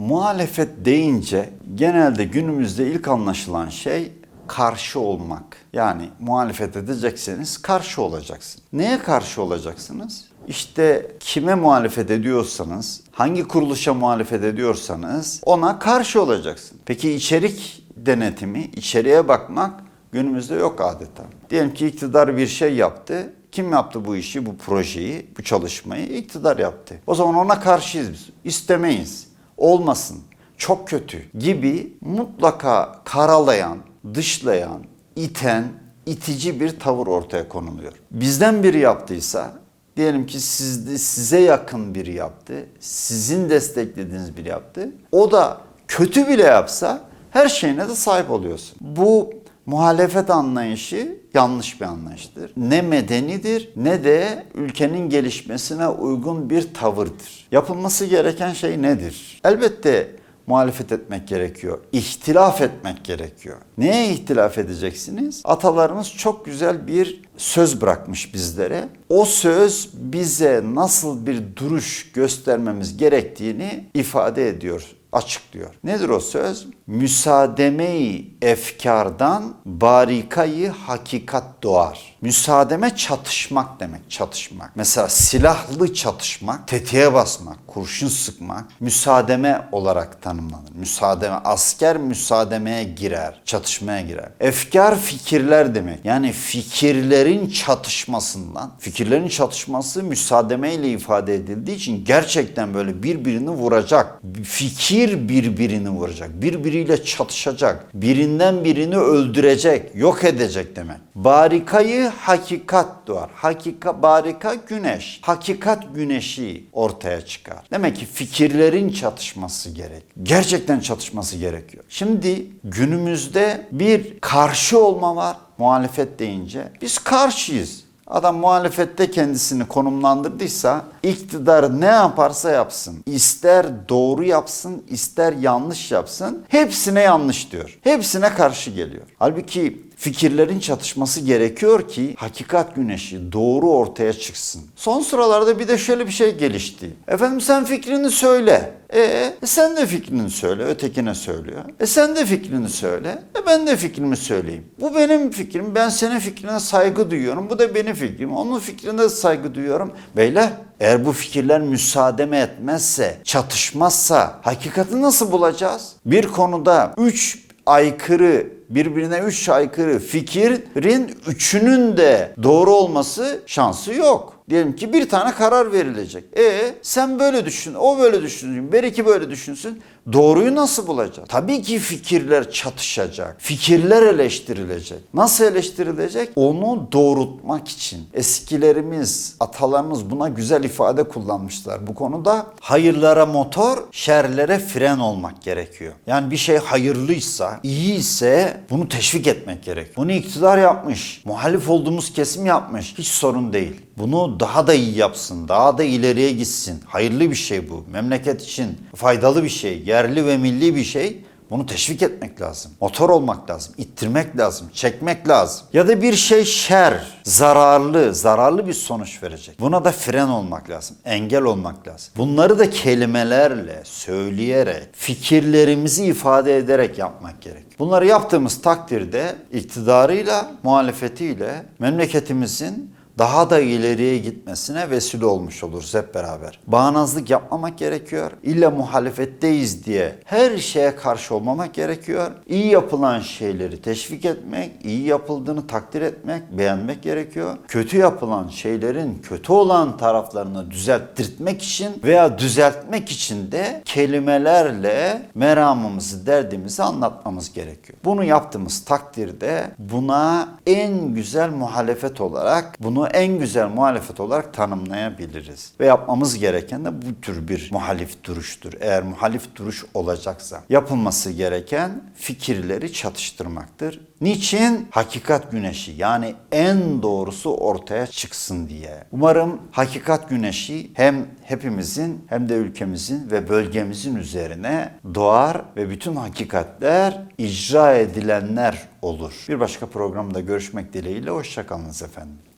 Muhalefet deyince genelde günümüzde ilk anlaşılan şey karşı olmak. Yani muhalefet edecekseniz karşı olacaksınız. Neye karşı olacaksınız? İşte kime muhalefet ediyorsanız, hangi kuruluşa muhalefet ediyorsanız ona karşı olacaksın. Peki içerik denetimi, içeriye bakmak günümüzde yok adeta. Diyelim ki iktidar bir şey yaptı. Kim yaptı bu işi, bu projeyi, bu çalışmayı? İktidar yaptı. O zaman ona karşıyız biz. İstemeyiz. Olmasın. Çok kötü gibi mutlaka karalayan, dışlayan, iten, itici bir tavır ortaya konuluyor. Bizden biri yaptıysa diyelim ki sizde, size yakın biri yaptı, sizin desteklediğiniz biri yaptı. O da kötü bile yapsa her şeyine de sahip oluyorsun. Bu muhalefet anlayışı yanlış bir anlayıştır. Ne medenidir ne de ülkenin gelişmesine uygun bir tavırdır. Yapılması gereken şey nedir? Elbette muhalefet etmek gerekiyor. İhtilaf etmek gerekiyor. Neye ihtilaf edeceksiniz? Atalarımız çok güzel bir söz bırakmış bizlere. O söz bize nasıl bir duruş göstermemiz gerektiğini ifade ediyor açıklıyor. Nedir o söz? Müsaademe-i efkardan barikayı hakikat doğar. Müsaademe çatışmak demek, çatışmak. Mesela silahlı çatışmak, tetiğe basmak, kurşun sıkmak müsaademe olarak tanımlanır. Müsaademe, asker müsaademeye girer, çatışmaya girer. Efkar fikirler demek. Yani fikirlerin çatışmasından, fikirlerin çatışması müsaademe ile ifade edildiği için gerçekten böyle birbirini vuracak. Fikir birbirini vuracak, birbiriyle çatışacak, birinden birini öldürecek, yok edecek demek. Barikayı hakikat doğar. Hakika, barika güneş. Hakikat güneşi ortaya çıkar. Demek ki fikirlerin çatışması gerek. Gerçekten çatışması gerekiyor. Şimdi günümüzde bir karşı olma var muhalefet deyince. Biz karşıyız. Adam muhalefette kendisini konumlandırdıysa iktidar ne yaparsa yapsın. ister doğru yapsın, ister yanlış yapsın. Hepsine yanlış diyor. Hepsine karşı geliyor. Halbuki fikirlerin çatışması gerekiyor ki hakikat güneşi doğru ortaya çıksın. Son sıralarda bir de şöyle bir şey gelişti. Efendim sen fikrini söyle. E sen de fikrini söyle. Ötekine söylüyor. E sen de fikrini söyle. E ben de fikrimi söyleyeyim. Bu benim fikrim. Ben senin fikrine saygı duyuyorum. Bu da benim fikrim. Onun fikrine de saygı duyuyorum. Beyler eğer bu fikirler müsaademe etmezse, çatışmazsa hakikati nasıl bulacağız? Bir konuda üç aykırı birbirine üç aykırı fikrin üçünün de doğru olması şansı yok. Diyelim ki bir tane karar verilecek. E sen böyle düşün, o böyle düşünsün, belki böyle düşünsün. Doğruyu nasıl bulacağız? Tabii ki fikirler çatışacak. Fikirler eleştirilecek. Nasıl eleştirilecek? Onu doğrultmak için. Eskilerimiz, atalarımız buna güzel ifade kullanmışlar bu konuda. Hayırlara motor, şerlere fren olmak gerekiyor. Yani bir şey hayırlıysa, iyiyse bunu teşvik etmek gerekiyor. Bunu iktidar yapmış. Muhalif olduğumuz kesim yapmış. Hiç sorun değil. Bunu daha da iyi yapsın, daha da ileriye gitsin. Hayırlı bir şey bu. Memleket için faydalı bir şey, yerli ve milli bir şey. Bunu teşvik etmek lazım. Motor olmak lazım, ittirmek lazım, çekmek lazım. Ya da bir şey şer, zararlı, zararlı bir sonuç verecek. Buna da fren olmak lazım, engel olmak lazım. Bunları da kelimelerle, söyleyerek, fikirlerimizi ifade ederek yapmak gerek. Bunları yaptığımız takdirde iktidarıyla, muhalefetiyle memleketimizin daha da ileriye gitmesine vesile olmuş oluruz hep beraber. Bağnazlık yapmamak gerekiyor. İlla muhalefetteyiz diye her şeye karşı olmamak gerekiyor. İyi yapılan şeyleri teşvik etmek, iyi yapıldığını takdir etmek, beğenmek gerekiyor. Kötü yapılan şeylerin kötü olan taraflarını düzelttirmek için veya düzeltmek için de kelimelerle meramımızı, derdimizi anlatmamız gerekiyor. Bunu yaptığımız takdirde buna en güzel muhalefet olarak bunu en güzel muhalefet olarak tanımlayabiliriz. Ve yapmamız gereken de bu tür bir muhalif duruştur. Eğer muhalif duruş olacaksa yapılması gereken fikirleri çatıştırmaktır. Niçin? Hakikat güneşi yani en doğrusu ortaya çıksın diye. Umarım hakikat güneşi hem hepimizin hem de ülkemizin ve bölgemizin üzerine doğar ve bütün hakikatler icra edilenler olur. Bir başka programda görüşmek dileğiyle hoşçakalınız efendim.